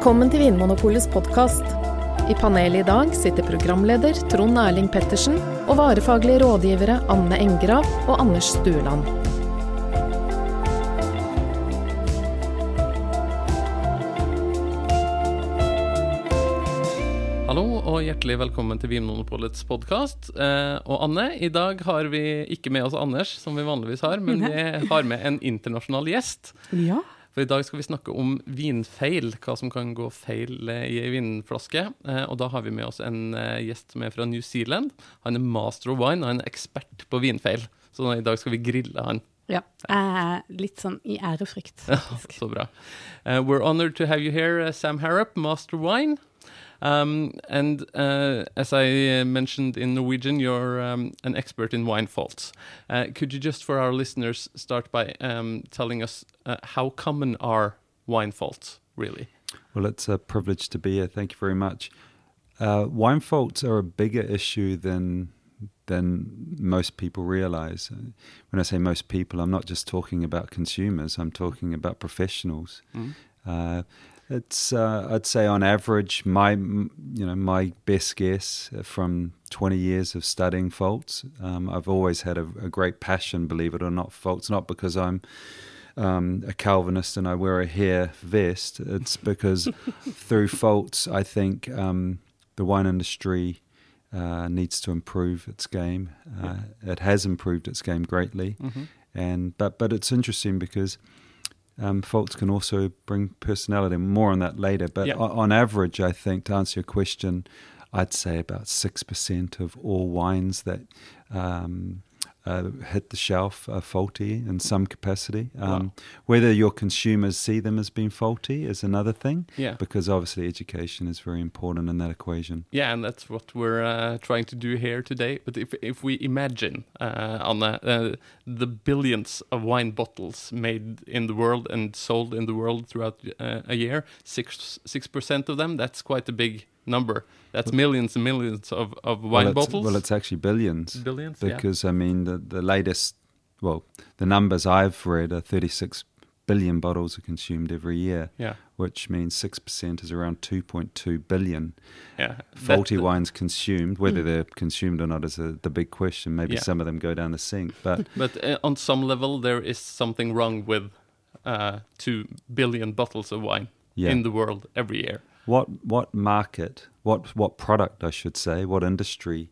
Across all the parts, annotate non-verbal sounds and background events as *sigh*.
Velkommen til Vinmonopolets podkast. I panelet i dag sitter programleder Trond Erling Pettersen og varefaglige rådgivere Anne Engrav og Anders Stueland. Hallo og hjertelig velkommen til Vinmonopolets podkast. Eh, og Anne, i dag har vi ikke med oss Anders, som vi vanligvis har, men vi har med en internasjonal gjest. Ja. For i dag skal vi snakke om vinfeil, hva som kan gå feil eh, i ei vinflaske. Eh, og da har vi med oss en eh, gjest som er fra New Zealand. Han er master of wine og han er ekspert på vinfeil. Så i dag skal vi grille han. ja. Uh, litt sånn i ærefrykt. faktisk. Så bra. Uh, we're honored to have you here, Sam Harrop, Master Wine. Um, and uh, as I uh, mentioned in Norwegian, you're um, an expert in wine faults. Uh, could you just, for our listeners, start by um, telling us uh, how common are wine faults, really? Well, it's a privilege to be here. Thank you very much. Uh, wine faults are a bigger issue than than most people realize. When I say most people, I'm not just talking about consumers. I'm talking about professionals. Mm. Uh, it's uh, I'd say on average, my you know my best guess from 20 years of studying faults. Um, I've always had a, a great passion, believe it or not, for faults. Not because I'm um, a Calvinist and I wear a hair vest. It's because *laughs* through faults, I think um, the wine industry uh, needs to improve its game. Uh, It has improved its game greatly, Mhm. and but but it's interesting because. Um, faults can also bring personality. More on that later. But Yeah. o- on average, I think to answer your question, I'd say about six percent of all wines that um, uh, hit the shelf are faulty in some capacity. Um, Wow. Whether your consumers see them as being faulty is another thing, Yeah. because obviously education is very important in that equation. Yeah, and that's what we're uh, trying to do here today. But if if we imagine, uh, Anna, uh, the billions of wine bottles made in the world and sold in the world throughout uh, a year, six six percent of them, that's quite a big number. That's millions and millions of, of wine well, bottles. Well, it's actually billions. billions. yeah. because I mean the the latest, well, the numbers I've read are 36 billion bottles are consumed every year, Yeah, which means six percent is around 2.2 billion yeah. faulty That- wines consumed. Whether they're consumed or not is a, the big question. Maybe Yeah. some of them go down the sink, but *laughs* But uh, on some level, there is something wrong with uh, two billion bottles of wine yeah. in the world every year. What what market, what what product I should say, what industry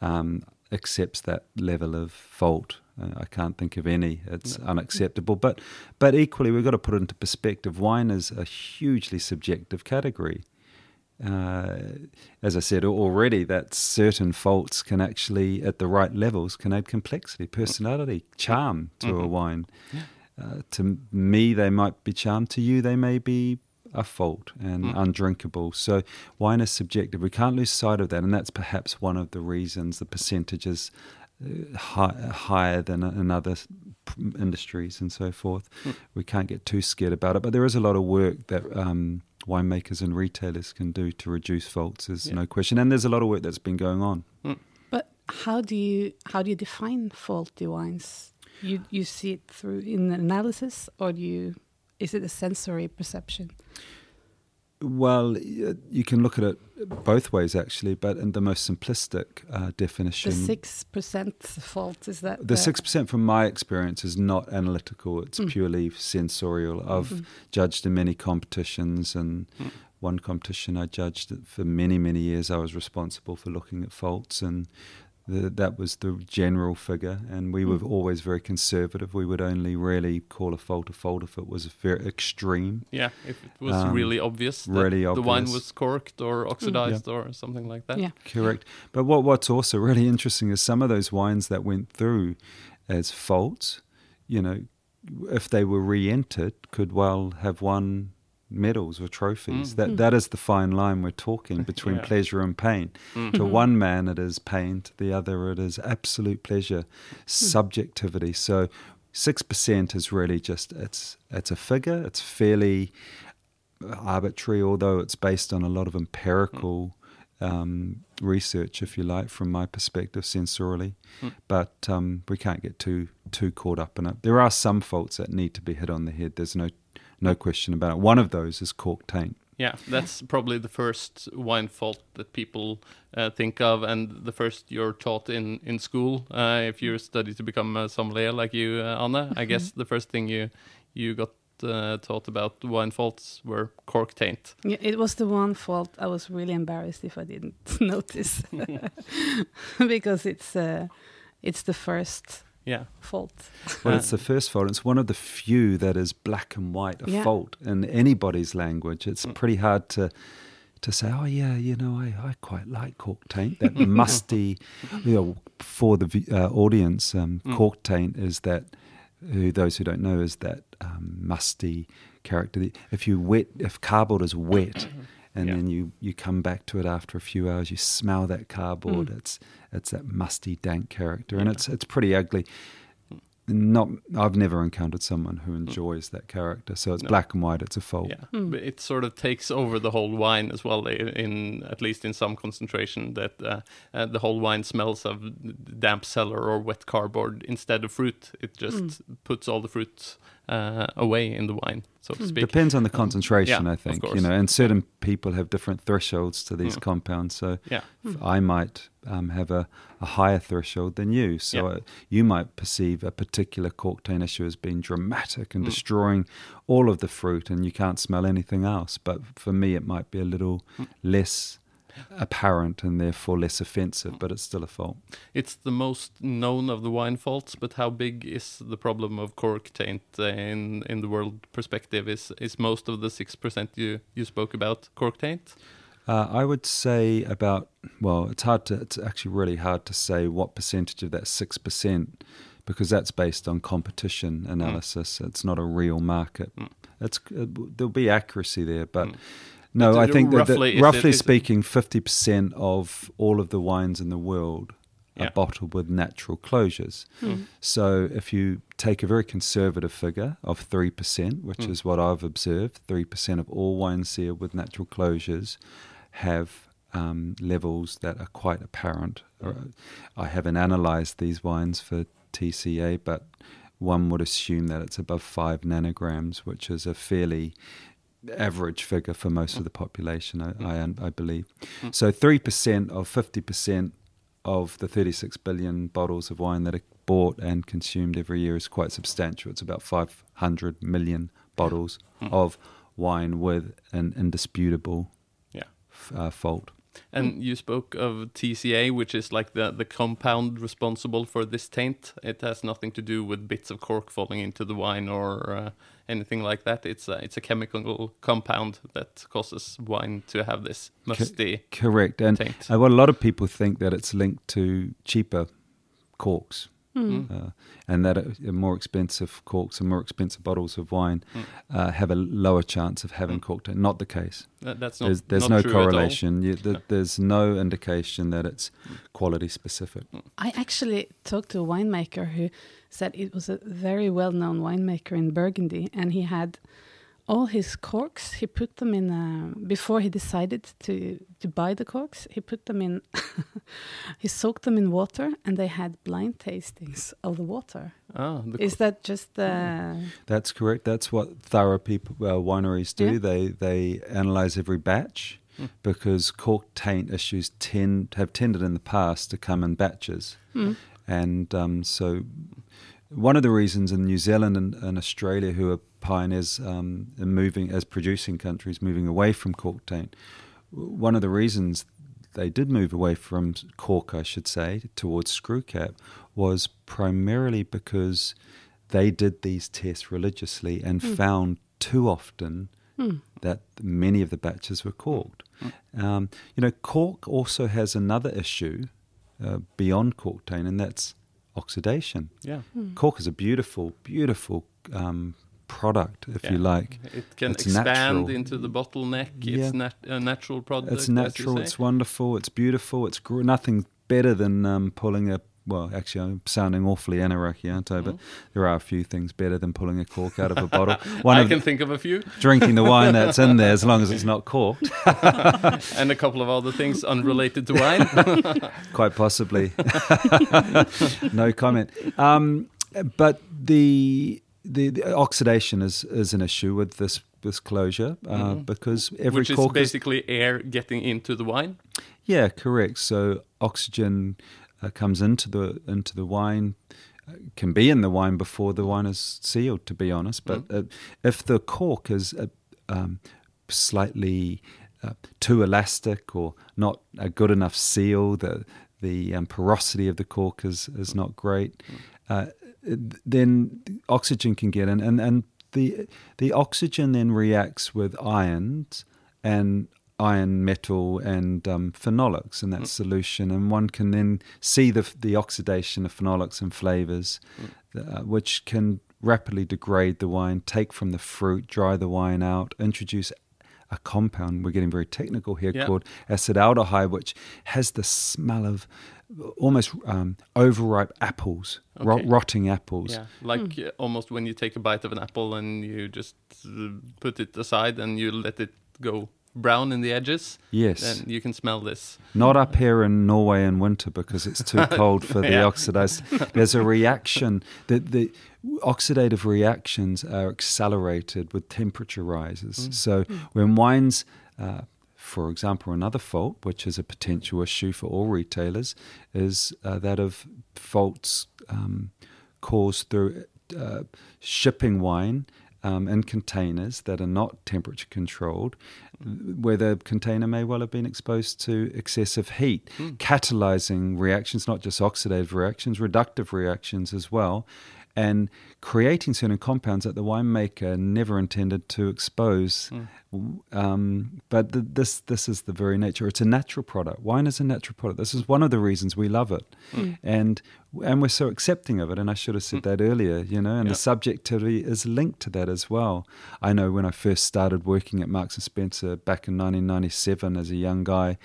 um, accepts that level of fault? Uh, I can't think of any. It's No. unacceptable. But but equally, we've got to put it into perspective. Wine is a hugely subjective category. Uh, as I said already, that certain faults can actually, at the right levels, can add complexity, personality, charm to a Mhm. wine. Yeah. Uh, to me, they might be charm. To you, they may be a fault and Mm. undrinkable. So wine is subjective. We can't lose sight of that, and that's perhaps one of the reasons the percentage is uh, high, higher than in other industries and so forth. Mm. We can't get too scared about it, but there is a lot of work that um, winemakers and retailers can do to reduce faults. There's Yeah. no question, and there's a lot of work that's been going on. But how do you how do you define faulty wines? You you see it through in analysis, or do you is it a sensory perception? Well, you can look at it both ways actually, but in the most simplistic uh, definition, The six percent fault is that The six percent, from my experience, is not analytical. It's Mm. purely sensorial. I've Mhm. judged in many competitions, and Mm. one competition I judged for many, many years. I was responsible for looking at faults, and the, that was the general figure. And we were Mm. always very conservative. We would only really call a fault a fault if it was very extreme. Yeah, if it was Um, really obvious that really the wine was corked or oxidized or something like that. Yeah. Correct. But what what's also really interesting is some of those wines that went through as faults, you know, if they were re-entered, could well have won medals or trophies. Mm. That Mm. that is the fine line we're talking *laughs* between Yeah. pleasure and pain. Mm. To Mhm. one man, it is pain. To the other, it is absolute pleasure, subjectivity. So. Six percent is really just it's it's a figure. It's fairly arbitrary, although it's based on a lot of empirical um, research, if you like, from my perspective, sensorially. Mm. But um, we can't get too too caught up in it. There are some faults that need to be hit on the head. There's no no question about it. One of those is cork taint. Yeah, that's probably the first wine fault that people uh, think of, and the first you're taught in in school. Uh, if you study to become a sommelier like you, uh, Anna, I guess the first thing you you got uh, taught about wine faults were cork taint. Yeah, it was the one fault I was really embarrassed if I didn't *laughs* notice, *laughs* *laughs* because it's uh, it's the first Yeah, fault. Well, Uh, it's the first fault. It's one of the few that is black and white a Yeah. fault in anybody's language. It's Mm. pretty hard to to say, oh yeah, you know, I, I quite like cork taint. That *laughs* musty, you know, for the uh, audience, um, Mm. cork taint is that. Who those who don't know is that um, musty character. If you wet, if cardboard is wet, and Yeah. then you you come back to it after a few hours, you smell that cardboard. Mm. It's it's that musty, dank character, and Yeah. it's it's pretty ugly not I've never encountered someone who enjoys that character. So it's No. black and white. It's a fault. yeah, Mm. but it sort of takes over the whole wine as well. In, in at least in some concentration, that uh, uh, the whole wine smells of damp cellar or wet cardboard instead of fruit. It just puts all the fruit uh, away in the wine, so to speak. Depends on the concentration, yeah, I of think. You know, and certain people have different thresholds to these Mm. compounds. So Yeah, f- I might um, have a, a higher threshold than you. So Yeah. uh, you might perceive a particular cork taint issue as being dramatic and Mm. destroying all of the fruit, and you can't smell anything else. But for me, it might be a little Mm. less apparent and therefore less offensive, but it's still a fault. it's the most known of the wine faults. But how big is the problem of cork taint in in the world perspective? Is is most of the six percent you you spoke about cork taint? Uh, I would say about well, it's hard to it's actually really hard to say what percentage of that six percent because that's based on competition analysis. It's not a real market. Mm. It's uh, there'll be accuracy there, but Mm. No, I think that, that roughly, it- roughly is it- speaking, fifty percent of all of the wines in the world Yeah. are bottled with natural closures. Mm. So if you take a very conservative figure of 3%, which Mm. is what I've observed, 3% of all wines sealed with natural closures have um, levels that are quite apparent. Uh, I haven't analysed these wines for TCA, but one would assume that it's above 5 nanograms, which is a fairly average figure for most of the population, I, I, I believe. Mm. So 3% of 50% of the 36 billion bottles of wine that are bought and consumed every year is quite substantial. It's about 500 million bottles Mm. of wine with an indisputable Yeah. f- uh, fault. And you spoke of TCA, which is like the, the compound responsible for this taint. It has nothing to do with bits of cork falling into the wine or uh, anything like that. It's a, it's a chemical compound that causes wine to have this musty Correct. And taint. uh, well, a lot of people think that it's linked to cheaper corks. Mm. Uh, and that uh, more expensive corks and more expensive bottles of wine Mm. uh, have a lower chance of having Mm. cork taint. Not the case. That- that's not There's, there's not no true at all. correlation. You, th- No. There's no indication that it's quality specific. I actually talked to a winemaker who said it was a very well known winemaker in Burgundy, and he had all his corks. He put them in a, before he decided to to buy the corks. He put them in, *laughs* he soaked them in water, and they had blind tastings of the water. Ah, the Is that just the. That's correct. That's what thorough people, uh, wineries do. Yeah. They they analyze every batch Mm. because cork taint issues tend have tended in the past to come in batches, mm, and um, so one of the reasons in New Zealand and, and Australia, who are pioneers um, in moving as producing countries, moving away from cork taint, one of the reasons they did move away from cork, I should say, towards screw cap was primarily because they did these tests religiously and Mm. found too often mm, that many of the batches were corked. Um, you know, cork also has another issue uh, beyond cork taint, and that's oxidation. yeah. mm. Cork is a beautiful, beautiful um, product, if you like. It can It's expand natural. into the bottleneck. Yeah. It's nat- a natural product. It's natural, it's wonderful, it's beautiful, it's gr- nothing better than um, pulling a. Well, actually, I'm sounding awfully Anunnaki, aren't I? But Mhm. there are a few things better than pulling a cork out of a bottle. *laughs* One I of can think of a few, drinking the wine that's in there, as long as it's not corked. *laughs* and a couple of other things unrelated to wine. *laughs* Quite possibly. no comment. Um, but the, the the oxidation is is an issue with this disclosure uh, because every Which is basically air getting into the wine. yeah, correct. So oxygen uh, comes into the into the wine, uh, can be in the wine before the wine is sealed. To be honest, but uh, if the cork is uh, um, slightly uh, too elastic or not a good enough seal, the the um, porosity of the cork is is not great. Uh, then oxygen can get in, and and the the oxygen then reacts with ions and iron metal and um, phenolics in that Mm. solution, and one can then see the the oxidation of phenolics and flavors, uh, which can rapidly degrade the wine, take from the fruit, dry the wine out, introduce a compound. We're getting very technical here Yeah. called acetaldehyde, which has the smell of almost um, overripe apples, ro- Okay. rotting apples. Yeah, like uh, almost when you take a bite of an apple and you just uh, put it aside and you let it go brown in the edges, Yes. then you can smell this. Not up here in Norway in winter because it's too *laughs* cold for the Yeah. oxidized. There's a reaction that the oxidative reactions are accelerated with temperature rises. So when wines, uh, for example, another fault, which is a potential issue for all retailers, is uh, that of faults um, caused through uh, shipping wine. Um, in containers that are not temperature controlled, where the container may well have been exposed to excessive heat, catalyzing reactions, not just oxidative reactions, reductive reactions as well, and creating certain compounds that the winemaker never intended to expose. Hmm. Um, but th- this this is the very nature. It's a natural product. Wine is a natural product. This is one of the reasons we love it, hmm. Hmm. and and we're so accepting of it. And I should have said that earlier, you know. And Yeah. the subjectivity is linked to that as well. I know when I first started working at Marks and Spencer back in 1997 as a young guy,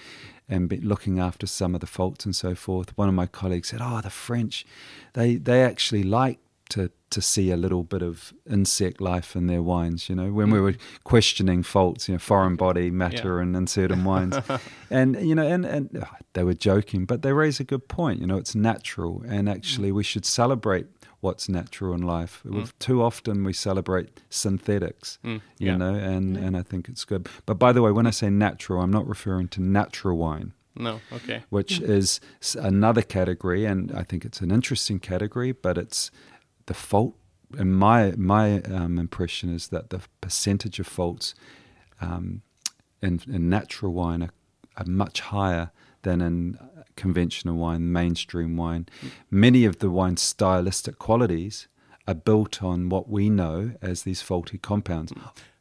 and be looking after some of the faults and so forth. One of my colleagues said, "Oh, the French, they they actually like to to see a little bit of insect life in their wines." You know, when mm. we were questioning faults, you know, foreign body matter Yeah. and in certain wines, *laughs* and you know, and and oh, they were joking, but they raise a good point. You know, it's natural, and mm. actually, we should celebrate. What's natural in life? Mm. We've- Too often we celebrate synthetics, Mm, you yeah. know, and, and I think it's good. But by the way, when I say natural, I'm not referring to natural wine No, okay. which *laughs* is another category, and I think it's an interesting category. But it's the fault. And my my um, impression is that the percentage of faults um, in, in natural wine are, are much higher than in conventional wine, mainstream wine. Many of the wine's stylistic qualities are built on what we know as these faulty compounds.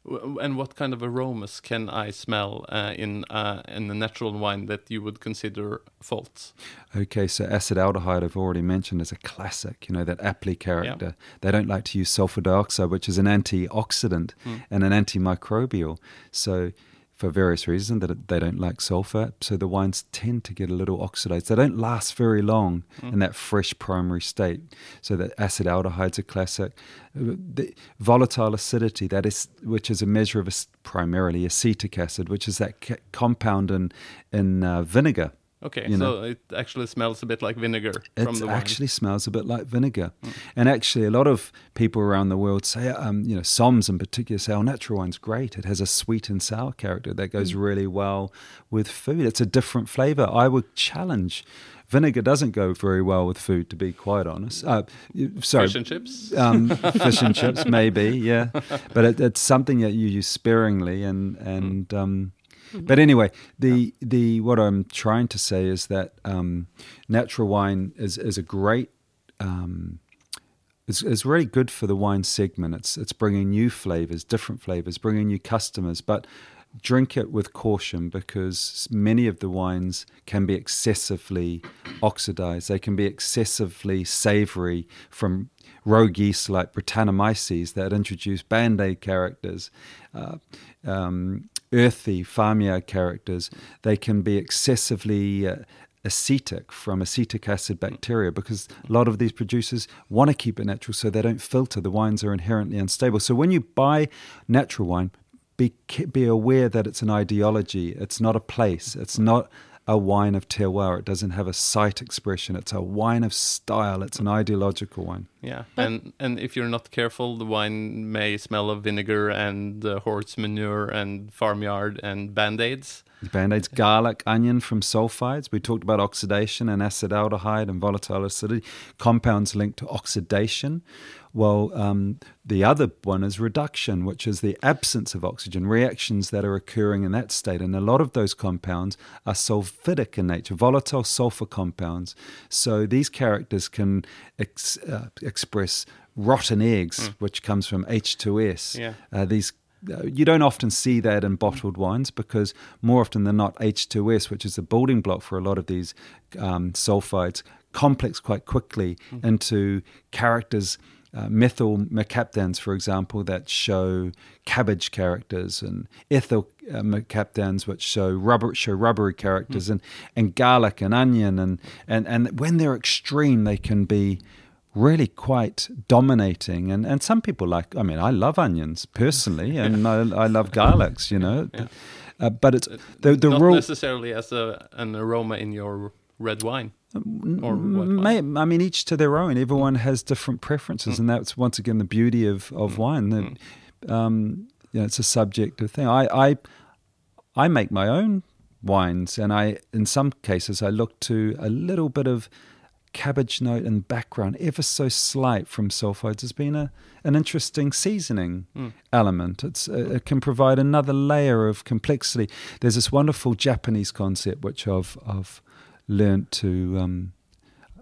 And what kind of aromas can I smell uh, in uh, in the natural wine that you would consider faults? Okay, so acetaldehyde I've already mentioned is a classic, you know, that aptly character. They don't like to use sulfur dioxide, which is an antioxidant and an antimicrobial. So for various reasons that they don't like sulfur, so the wines tend to get a little oxidized. They don't last very long in that fresh primary state. So the acetaldehydes a classic. The volatile acidity, that is, which is a measure of ac- primarily acetic acid, which is that compound in in uh, vinegar. Okay, You so know. it actually smells a bit like vinegar from It actually smells a bit like vinegar. And actually, a lot of people around the world say, um, you know, Soms in particular say, oh, natural wine's great. It has a sweet and sour character that goes really well with food. It's a different flavor. I would challenge. Vinegar doesn't go very well with food, to be quite honest. Uh, sorry, Fish and chips. um, fish and chips, *laughs* maybe, yeah. But it, it's something that you use sparingly, and and um, but anyway, the the what I'm trying to say is that um, natural wine is is a great. Um, is, is really good for the wine segment. It's it's bringing new flavors, different flavors, bringing new customers, but drink it with caution because many of the wines can be excessively oxidized. They can be excessively savory from rogue yeast like Brettanomyces that introduce band-aid characters, uh, um, earthy farmyard characters. They can be excessively uh, acetic from acetic acid bacteria because a lot of these producers want to keep it natural so they don't filter. The wines are inherently unstable. So when you buy natural wine, be be aware that it's an ideology. It's not a place. It's not a wine of terroir. It doesn't have a site expression. It's a wine of style. It's an ideological wine. Yeah, and and if you're not careful, the wine may smell of vinegar and uh, horse manure and farmyard and band aids. Band aids, garlic, onion from sulfides. We talked about oxidation and acetaldehyde and volatile acidity, compounds linked to oxidation. Well, um, the other one is reduction, which is the absence of oxygen, reactions that are occurring in that state. And a lot of those compounds are sulfidic in nature, volatile sulfur compounds. So these characters can ex- uh, express rotten eggs, mm. which comes from H2S. Yeah. Uh, these you don't often see that in bottled wines because more often than not, H2S, which is the building block for a lot of these um, sulfides, complex quite quickly mm. into characters uh, methyl mercaptans, for example, that show cabbage characters, and ethyl uh, mercaptans, which show rubber show rubbery characters, mm. and and garlic and onion, and and and when they're extreme, they can be really quite dominating. And and some people like, I mean, I love onions personally, *laughs* and I, I love *laughs* garlics, you know. Yeah. Uh, but it's the the not rule necessarily as a, an aroma in your red wine. Or May, I mean, each to their own. Everyone has different preferences, mm. and that's once again the beauty of, of mm. wine. That, mm. um, you know, it's a subjective thing. I, I I make my own wines, and I in some cases I look to a little bit of cabbage note and background, ever so slight from sulfides, has been a an interesting seasoning mm. element. It's uh, it can provide another layer of complexity. There's this wonderful Japanese concept which I've, I've learned to um,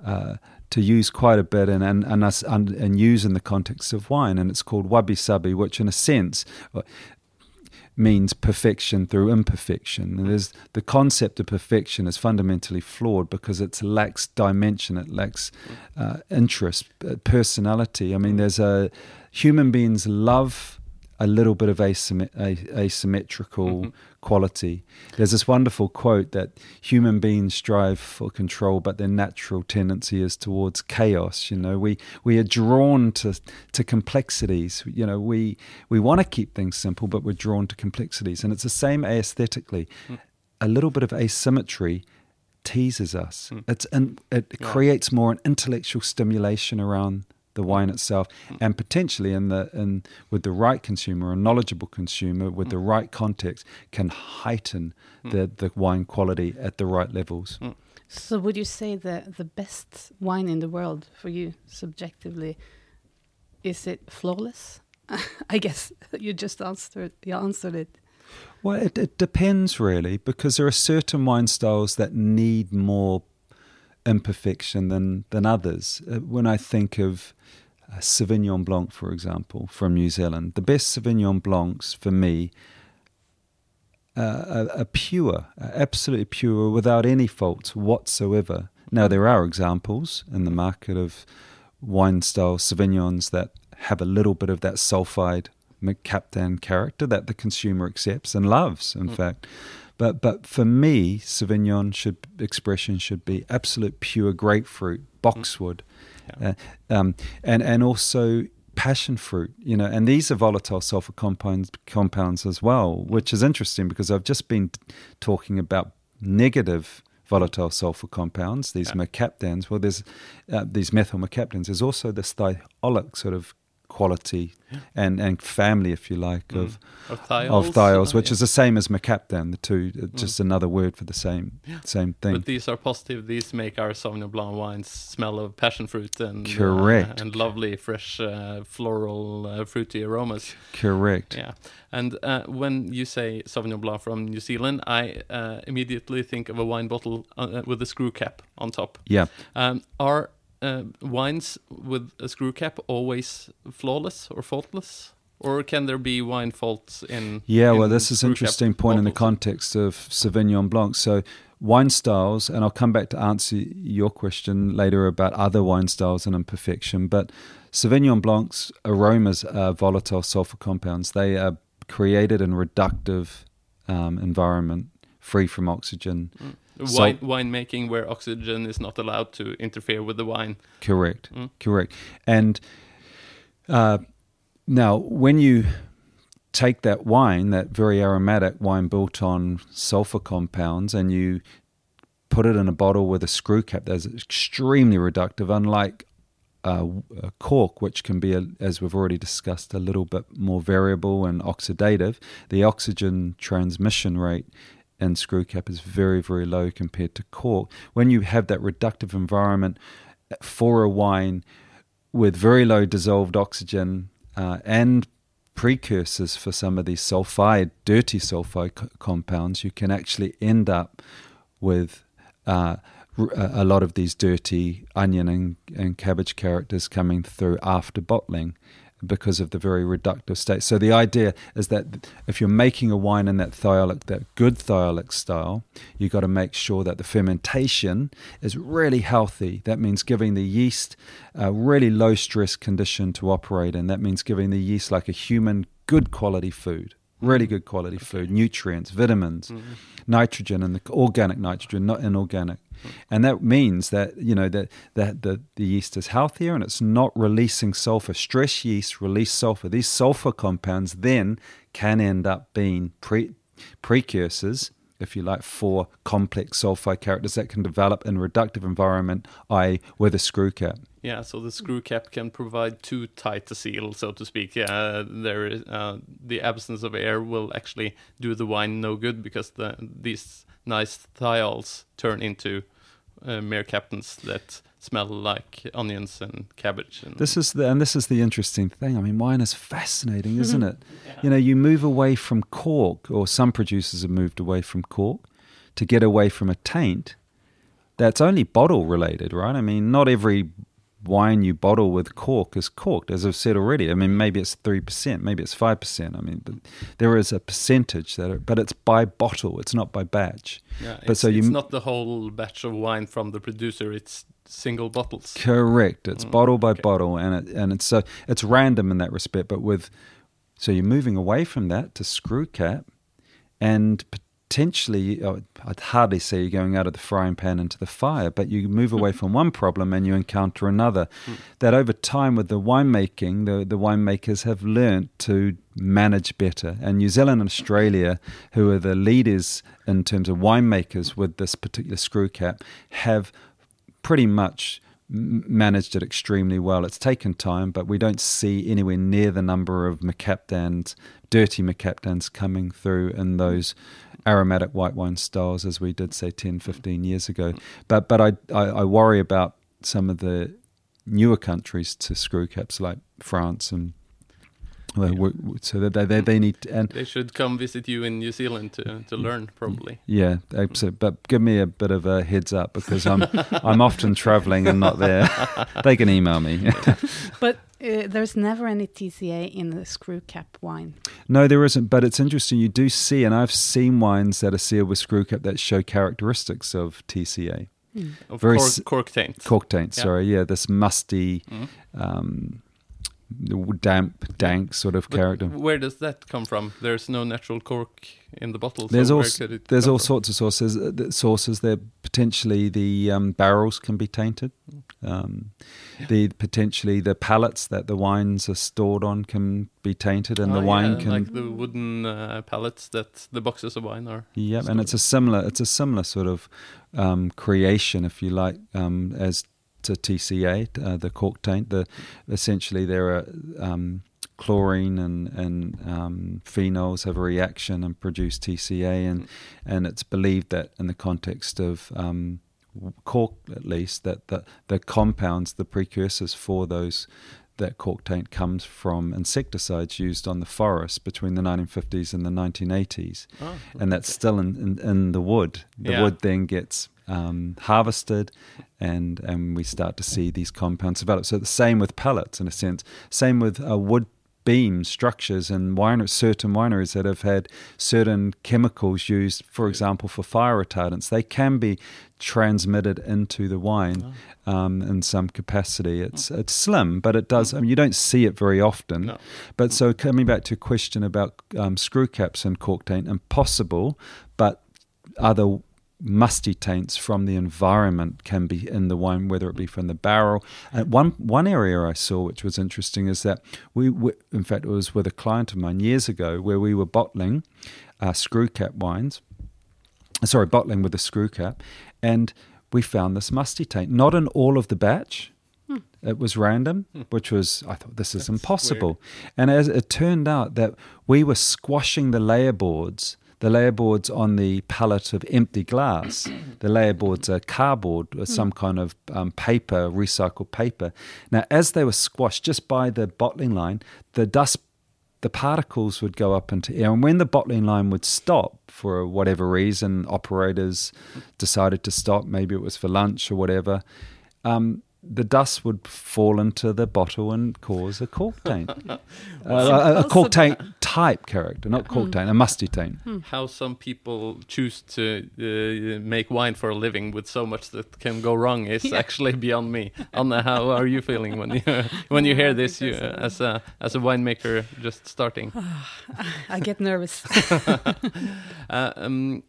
uh, to use quite a bit and and and, us, and and use in the context of wine, and it's called wabi sabi, which in a sense uh, means perfection through imperfection. And there's the concept of perfection is fundamentally flawed because it lacks dimension, it lacks uh, interest, uh, personality. I mean, there's a human beings love a little bit of asymmetrical mm-hmm. quality. There's this wonderful quote that human beings strive for control, but their natural tendency is towards chaos. You know, we we are drawn to to complexities. You know, we we want to keep things simple, but we're drawn to complexities, and it's the same aesthetically. Mm. A little bit of asymmetry teases us. Mm. It's and it yeah. creates more an intellectual stimulation around the wine itself, mm. and potentially in the in with the right consumer, a knowledgeable consumer with mm. the right context, can heighten mm. the the wine quality at the right levels. So, would you say that the best wine in the world for you, subjectively, is it flawless? *laughs* I guess *laughs* you just answered you answered it. Well, it, it depends really, because there are certain wine styles that need more imperfection than than others. Uh, when I think of uh, Sauvignon Blanc, for example, from New Zealand, the best Sauvignon Blancs for me uh, are, are, pure, are absolutely pure, without any faults whatsoever. Now there are examples in the market of wine style Sauvignons that have a little bit of that sulfide Mercaptan character that the consumer accepts and loves, in mm. fact. But but for me, Sauvignon should expression should be absolute pure grapefruit, boxwood, yeah. uh, um, and and also passion fruit. You know, and these are volatile sulfur compounds compounds as well, which is interesting because I've just been talking about negative volatile sulfur compounds, these yeah. mercaptans. Well, there's uh, these methyl mercaptans. There's also this thiolic sort of quality yeah. and, and family, if you like, mm. of of of which yeah. is the same as mercaptan. The two, uh, mm. just another word for the same yeah. same thing. But these are positive. These make our Sauvignon Blanc wines smell of passion fruit and uh, correct uh, and lovely, fresh, uh, floral, uh, fruity aromas. Correct. Yeah. And uh, when you say Sauvignon Blanc from New Zealand, I immediately think of a wine bottle with a screw cap on top. Yeah. Um, are uh, wines with a screw cap always flawless or faultless? Or can there be wine faults in? Yeah, in well, this is an interesting point bottles? in the context of Sauvignon Blanc. So, wine styles, and I'll come back to answer your question later about other wine styles and imperfection. But Sauvignon Blanc's aromas are volatile sulfur compounds. They are created in reductive um, environment, free from oxygen. Mm wine, winemaking where oxygen is not allowed to interfere with the wine. Correct, mm. correct. And uh, now, when you take that wine, that very aromatic wine built on sulfur compounds, and you put it in a bottle with a screw cap that's extremely reductive, unlike uh, cork, which can be, a, as we've already discussed, a little bit more variable and oxidative. The oxygen transmission rate in screw cap is very, very low compared to cork. When you have that reductive environment for a wine with very low dissolved oxygen uh, and precursors for some of these sulfide, dirty sulfide co- compounds, you can actually end up with uh, a lot of these dirty onion and, and cabbage characters coming through after bottling because of the very reductive state. So the idea is that if you're making a wine in that thiolic, that good thiolic style, you've got to make sure that the fermentation is really healthy. That means giving the yeast a really low stress condition to operate in. That means giving the yeast like a human good quality food really good quality food, nutrients, vitamins, mm-hmm. nitrogen, and the organic nitrogen, not inorganic. And that means that you know that that the, the yeast is healthier and it's not releasing sulfur. Stress yeast release sulfur. These sulfur compounds then can end up being pre- precursors if you like, for complex sulfide characters that can develop in a reductive environment, i.e., with a screw cap. Yeah, so the screw cap can provide too tight a seal, so to speak. Yeah, there is uh, the absence of air will actually do the wine no good because the these nice thiols turn into uh, mercaptans that smell like onions and cabbage. And this is the and this is the interesting thing. I mean, wine is fascinating, isn't it? yeah. You know, you move away from cork, or some producers have moved away from cork to get away from a taint. That's only bottle related, right? I mean, not every wine you bottle with cork is corked, as I've said already. I mean, maybe it's three percent, maybe it's five percent. I mean, but there is a percentage that, are, but it's by bottle, it's not by batch. Yeah, but so you, it's not the whole batch of wine from the producer; it's single bottles. Correct. It's mm, bottle by okay. bottle, and it and it's so it's random in that respect. But with so you're moving away from that to screw cap, and potentially, oh, I'd hardly say you're going out of the frying pan into the fire, but you move away from one problem and you encounter another. Mm. That over time, with the winemaking, the, the winemakers have learnt to manage better. And New Zealand and Australia, who are the leaders in terms of winemakers with this particular screw cap, have pretty much managed it extremely well. It's taken time, but we don't see anywhere near the number of mercaptans, dirty mercaptans coming through in those aromatic white wine styles as we did say 10 15 years ago. But but I, I, I worry about some of the newer countries to screw caps like France and yeah. so that they, they, they need to, and they should come visit you in New Zealand to, to learn probably yeah absolutely but give me a bit of a heads up because I'm *laughs* I'm often traveling and not there *laughs* they can email me *laughs* but uh, there's never any TCA in the screw cap wine. No, there isn't. But it's interesting. You do see, and I've seen wines that are sealed with screw cap that show characteristics of TCA. Mm. Of Very cork, cork taint. Cork taint. Yeah. Sorry, yeah, this musty. Mm. Um, damp, dank sort of but character. Where does that come from? There's no natural cork in the bottle. There's all there's all from? sorts of sources. Uh, sources there potentially the um, barrels can be tainted. Um, yeah. The potentially the pallets that the wines are stored on can be tainted, and oh, the wine yeah, can like the wooden uh, pallets that the boxes of wine are. Yeah, and it's a similar it's a similar sort of um, creation, if you like, um, as to TCA, uh, the cork taint. The essentially there are um, chlorine and and um, phenols have a reaction and produce TCA, and and it's believed that in the context of um, cork, at least, that the the compounds, the precursors for those that cork taint comes from insecticides used on the forest between the 1950s and the 1980s, oh, and that's still in, in, in the wood. The yeah. wood then gets um, harvested, and and we start to see these compounds develop. So the same with pellets, in a sense. Same with uh, wood beam structures and wineries, certain wineries that have had certain chemicals used, for example, for fire retardants. They can be transmitted into the wine oh. um, in some capacity. It's it's slim, but it does. I mean, you don't see it very often. No. But so coming back to a question about um, screw caps and cork taint, impossible, but other musty taints from the environment can be in the wine, whether it be from the barrel. And one one area I saw which was interesting is that we, we in fact, it was with a client of mine years ago where we were bottling uh, screw cap wines. sorry, bottling with a screw cap, and we found this musty taint. Not in all of the batch. Hmm. It was random, hmm. which was I thought this is That's impossible. And as it turned out that we were squashing the layer boards, the layer boards on the pallet of empty glass. *coughs* the layer boards are cardboard or some kind of um, paper, recycled paper. Now, as they were squashed just by the bottling line, the dust the particles would go up into air. And when the bottling line would stop for whatever reason, operators decided to stop, maybe it was for lunch or whatever, um, the dust would fall into the bottle and cause a cork *laughs* taint. uh, a, a cork taint type character, not cork taint, a musty taint. How some people choose to uh, make wine for a living with so much that can go wrong is actually beyond me. Anna, how are you feeling when you *laughs* when you hear this you, uh, as a as a winemaker just starting? *sighs* I get nervous. *laughs* Uh, um,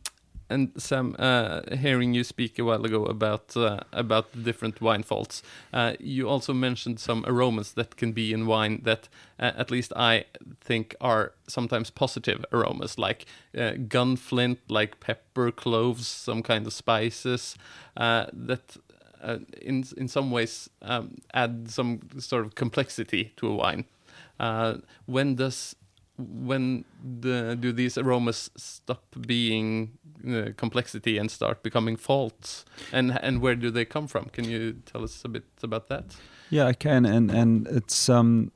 and Sam, uh, hearing you speak a while ago about uh, about the different wine faults, uh, you also mentioned some aromas that can be in wine that, uh, at least I think, are sometimes positive aromas, like uh, gunflint, like pepper, cloves, some kind of spices uh, that. In in some ways, um, add some sort of complexity to a wine. When does when the, do these aromas stop being uh, complexity and start becoming faults and and where do they come from can you tell us a bit about that Yeah, I can, and and it's um,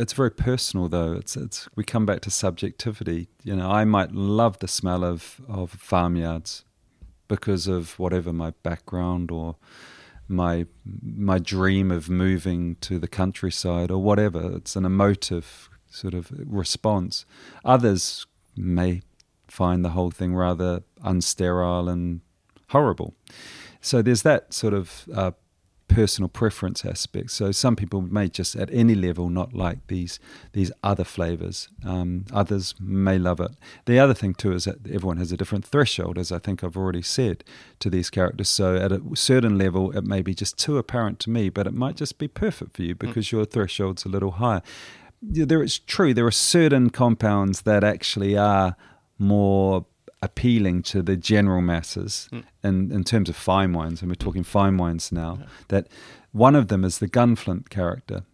it's very personal though. It's it's we come back to subjectivity. You know, I might love the smell of of farmyards because of whatever my background or my my dream of moving to the countryside or whatever. It's an emotive sort of response. Others may find the whole thing rather unsterile and horrible. So there's that sort of uh, personal preference aspect. So some people may just at any level not like these these other flavors. Um, others may love it. The other thing too is that everyone has a different threshold, as I think I've already said, to these characters. So at a certain level, it may be just too apparent to me, but it might just be perfect for you because your threshold's a little higher. There, it's true. There are certain compounds that actually are more appealing to the general masses in, in terms of fine wines, and we're talking fine wines now, that one of them is the gunflint character.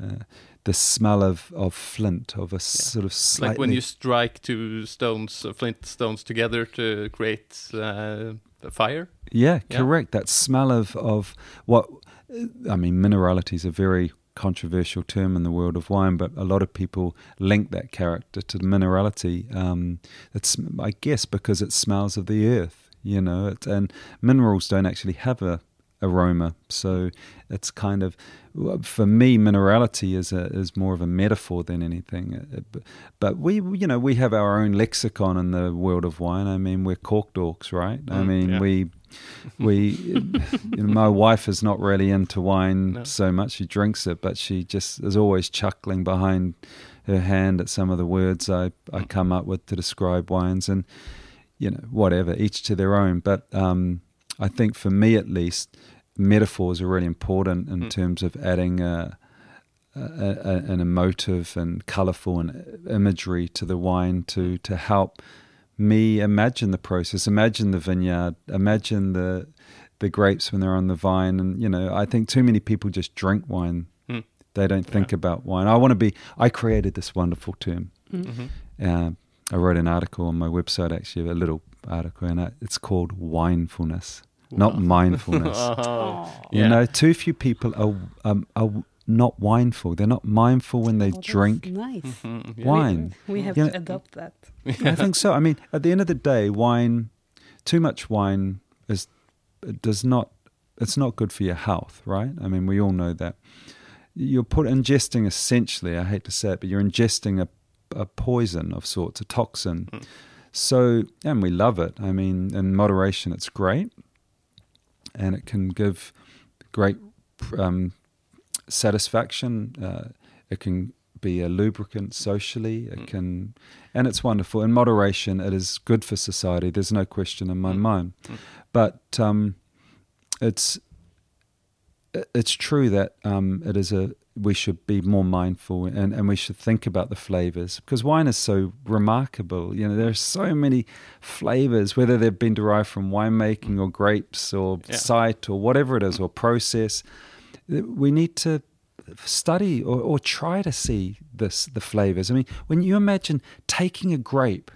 Uh, the smell of, of flint, of a sort of slightly... like when you strike two stones uh, flint stones together to create uh, a fire Yeah, Yeah. correct. That smell of, of what, I mean, minerality is a very controversial term in the world of wine, but a lot of people link that character to the minerality. Um, it's, I guess, because it smells of the earth, you know, it, and minerals don't actually have a aroma. So it's kind of, for me, minerality is a, is more of a metaphor than anything. But- we, you know, we have our own lexicon in the world of wine. I mean, we're cork dorks, right? I Mm, mean, yeah. we *laughs* we you know, my wife is not really into wine No. so much she drinks it but she just is always chuckling behind her hand at some of the words I, I come up with to describe wines and you know whatever each to their own but um, I think for me at least metaphors are really important in Mm. terms of adding a, a, a, an emotive and colourful and imagery to the wine to to help me imagine the process, imagine the vineyard, imagine the the grapes when they're on the vine, and you know, I think too many people just drink wine. Hmm. They don't think about wine. I want to be. I created this wonderful term. Mhm. Uh, I wrote an article on my website, actually, a little article, and I, it's called winefulness, not *laughs* mindfulness. Oh. You Yeah. know, too few people are um, are not mindful. They're not mindful when they Oh, drink Nice. *laughs* Mhm, wine. We, we have You to know- adopt that. I think so. I mean, at the end of the day, wine, too much wine is it does not. It's not good for your health, right? I mean, we all know that. You're put ingesting essentially. I hate to say it, but you're ingesting a a poison of sorts, a toxin. Mm. So, and we love it. I mean, in moderation, it's great, and it can give great um, satisfaction. Uh, it can be a lubricant socially. It Mm. can, and it's wonderful. In moderation, it is good for society. There's no question in my Mm. mind. Mm. But um, it's it's true that um, it is a we should be more mindful and, and we should think about the flavors because wine is so remarkable. You know, there are so many flavors, whether they've been derived from winemaking or grapes or Yeah. site or whatever it is or process. We need to study or, or try to see this the flavors. I mean, when you imagine taking a grape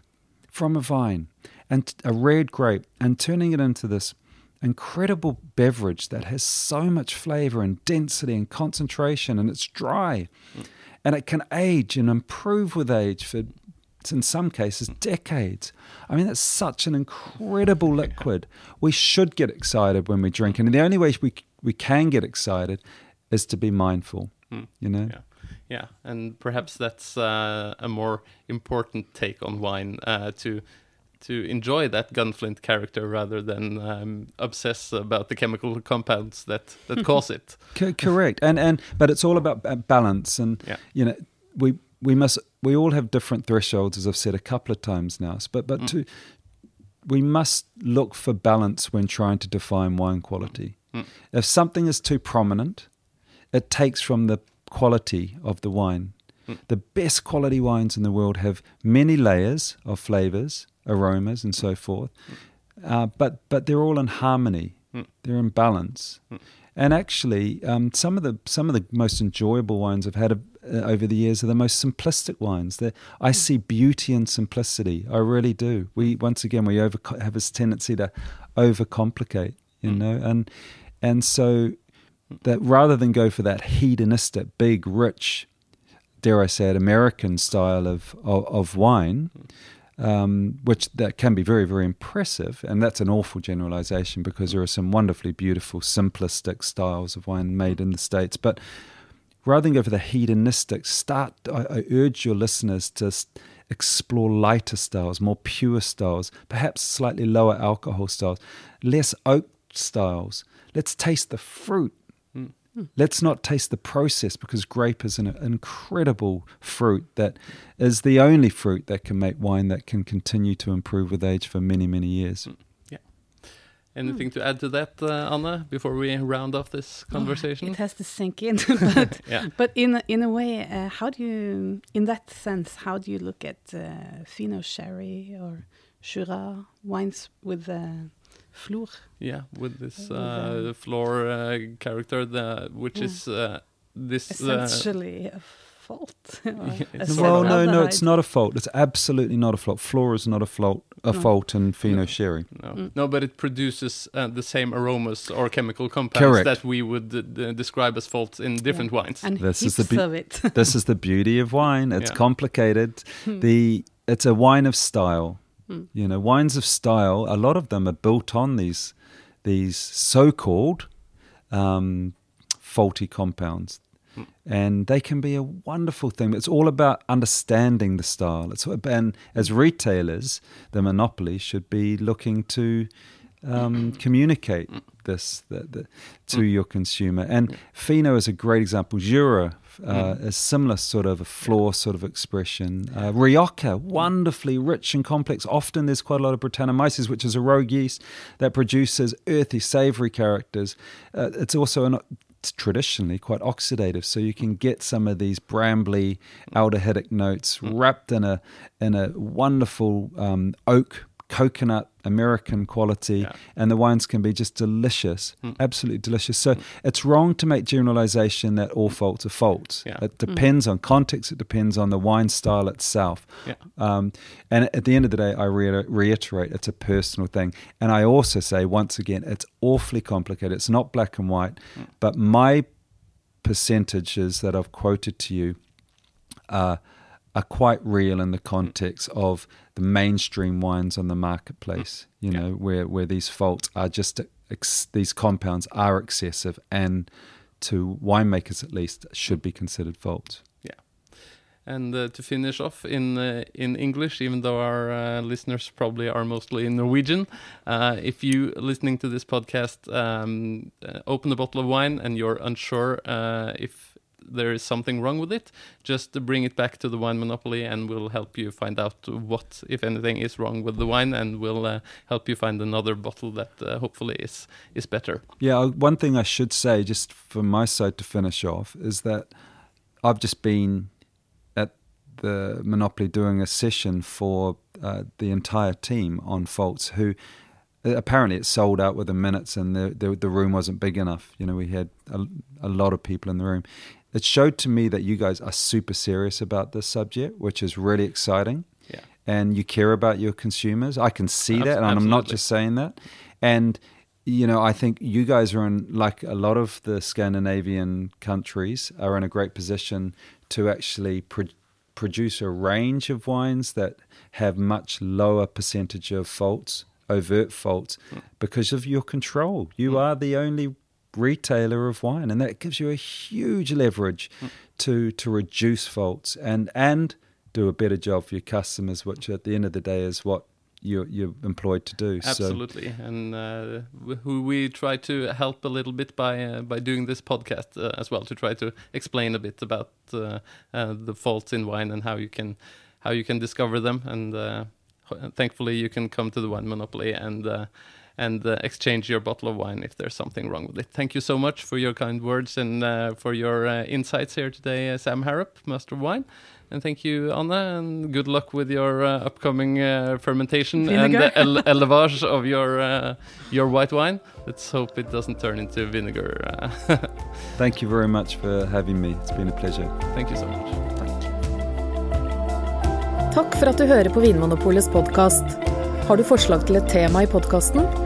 from a vine and a red grape and turning it into this incredible beverage that has so much flavor and density and concentration and it's dry mm. and it can age and improve with age for in some cases decades. I mean that's such an incredible liquid. We should get excited when we drink and the only way we we can get excited is to be mindful you know? Yeah, yeah, and perhaps that's uh, a more important take on wine uh, to to enjoy that gunflint character rather than um, obsess about the chemical compounds that that *laughs* cause it. Co- correct. And and but it's all about balance. And Yeah. you know we we must we all have different thresholds as i've said a couple of times now but but mm. to we must look for balance when trying to define wine quality. Mm. If something is too prominent it takes from the quality of the wine. Mm. The best quality wines in the world have many layers of flavors aromas and so forth. Uh, but but they're all in harmony. They're in balance and actually, um, some of the some of the most enjoyable wines I've had uh, over the years are the most simplistic wines. They're, I see beauty in simplicity. I really do. We once again we over have this tendency to overcomplicate, you know, and and so that rather than go for that hedonistic, big, rich, dare I say it, American style of of, of wine, um, which that can be very, very impressive. And that's an awful generalization because there are some wonderfully beautiful, simplistic styles of wine made in the States. But rather than go for the hedonistic, start, I, I urge your listeners to explore lighter styles, more pure styles, perhaps slightly lower alcohol styles, less oak styles. Let's taste the fruit. Let's not taste the process because grape is an incredible fruit that is the only fruit that can make wine that can continue to improve with age for many, many years. Yeah. Anything to add to that, uh, Anna, before we round off this conversation? It has to sink in, *laughs* but *laughs* Yeah. but in a, in a way, uh, how do you, in that sense, how do you look at uh, Fino Sherry or Jura wines with uh, Flor? Yeah, with this With, uh, flor uh, character, the, which Yeah. is uh, this. Uh, Essentially a fault. *laughs* or Yeah, it's well, no, no, it's not a fault. It's absolutely not a fault. Flora is not a fault. A No. fault in Fino No. Sherry. no, Mm. no, but it produces uh, the same aromas or chemical compounds Correct. that we would uh, describe as faults in different wines. And This is the be- of it. *laughs* this is the beauty of wine. It's Yeah. complicated. the it's a wine of style. Hmm. You know, wines of style. A lot of them are built on these these so-called um, faulty compounds, and they can be a wonderful thing. It's all about understanding the style. It's and as retailers, the monopoly should be looking to um, communicate this the, the, to your consumer. And Fino is a great example. Jura, uh, a similar sort of a flor sort of expression. Uh, Rioja, wonderfully rich and complex. Often there's quite a lot of Brettanomyces, which is a rogue yeast that produces earthy, savory characters. Uh, it's also an it's traditionally quite oxidative, so you can get some of these brambly aldehydic notes wrapped in a in a wonderful um, oak coconut American quality, Yeah. and the wines can be just delicious, hmm. absolutely delicious. So hmm. it's wrong to make generalization that all faults are faults. Yeah. It hmm. depends on context. It depends on the wine style itself. Yeah. Um, and at the end of the day, I re- reiterate it's a personal thing. And I also say, once again, it's awfully complicated. It's not black and white. But my percentages that I've quoted to you are, are quite real in the context of the mainstream wines on the marketplace, you Yeah. know, where, where these faults are just, ex- these compounds are excessive and to winemakers at least should be considered faults. Yeah. And uh, to finish off in uh, in English, even though our uh, listeners probably are mostly in Norwegian, uh, if you listening to this podcast um, uh, open a bottle of wine and you're unsure uh, if there is something wrong with it, just bring it back to the wine monopoly, and we'll help you find out what, if anything, is wrong with the wine, and we'll uh, help you find another bottle that uh, hopefully is is better. Yeah, one thing I should say, just from my side to finish off, is that I've just been at the Monopoly doing a session for uh, the entire team on Faults who apparently it sold out within minutes and the, the, the room wasn't big enough. You know, we had a, a lot of people in the room. It showed to me that you guys are super serious about this subject, which is really exciting. Yeah. And you care about your consumers. I can see that, and Absolutely. I'm not just saying that. And you know, I think you guys are in like a lot of the Scandinavian countries are in a great position to actually pro- produce a range of wines that have much lower percentage of faults overt faults hmm. because of your control. You hmm. are the only retailer of wine, and that gives you a huge leverage to to reduce faults and and do a better job for your customers, which at the end of the day is what you're you're employed to do. Absolutely, and uh, who we try to help a little bit by uh, by doing this podcast uh, as well to try to explain a bit about uh, uh, the faults in wine and how you can how you can discover them. And uh, thankfully you can come to the wine monopoly and uh, and uh, exchange your bottle of wine if there's something wrong with it. Thank you so much for your kind words and uh, for your uh, insights here today, uh, Sam Harrop, Master of Wine. And thank you, Anna, and good luck with your uh, upcoming uh, fermentation Vinegar. and el- *laughs* elevage of your uh, your white wine. Let's hope it doesn't turn into vinegar. *laughs* Thank you very much for having me. It's been a pleasure. thank you so much. Takk for at du hører på Vinmonopolets podkast. Har du forslag til et tema i podkasten?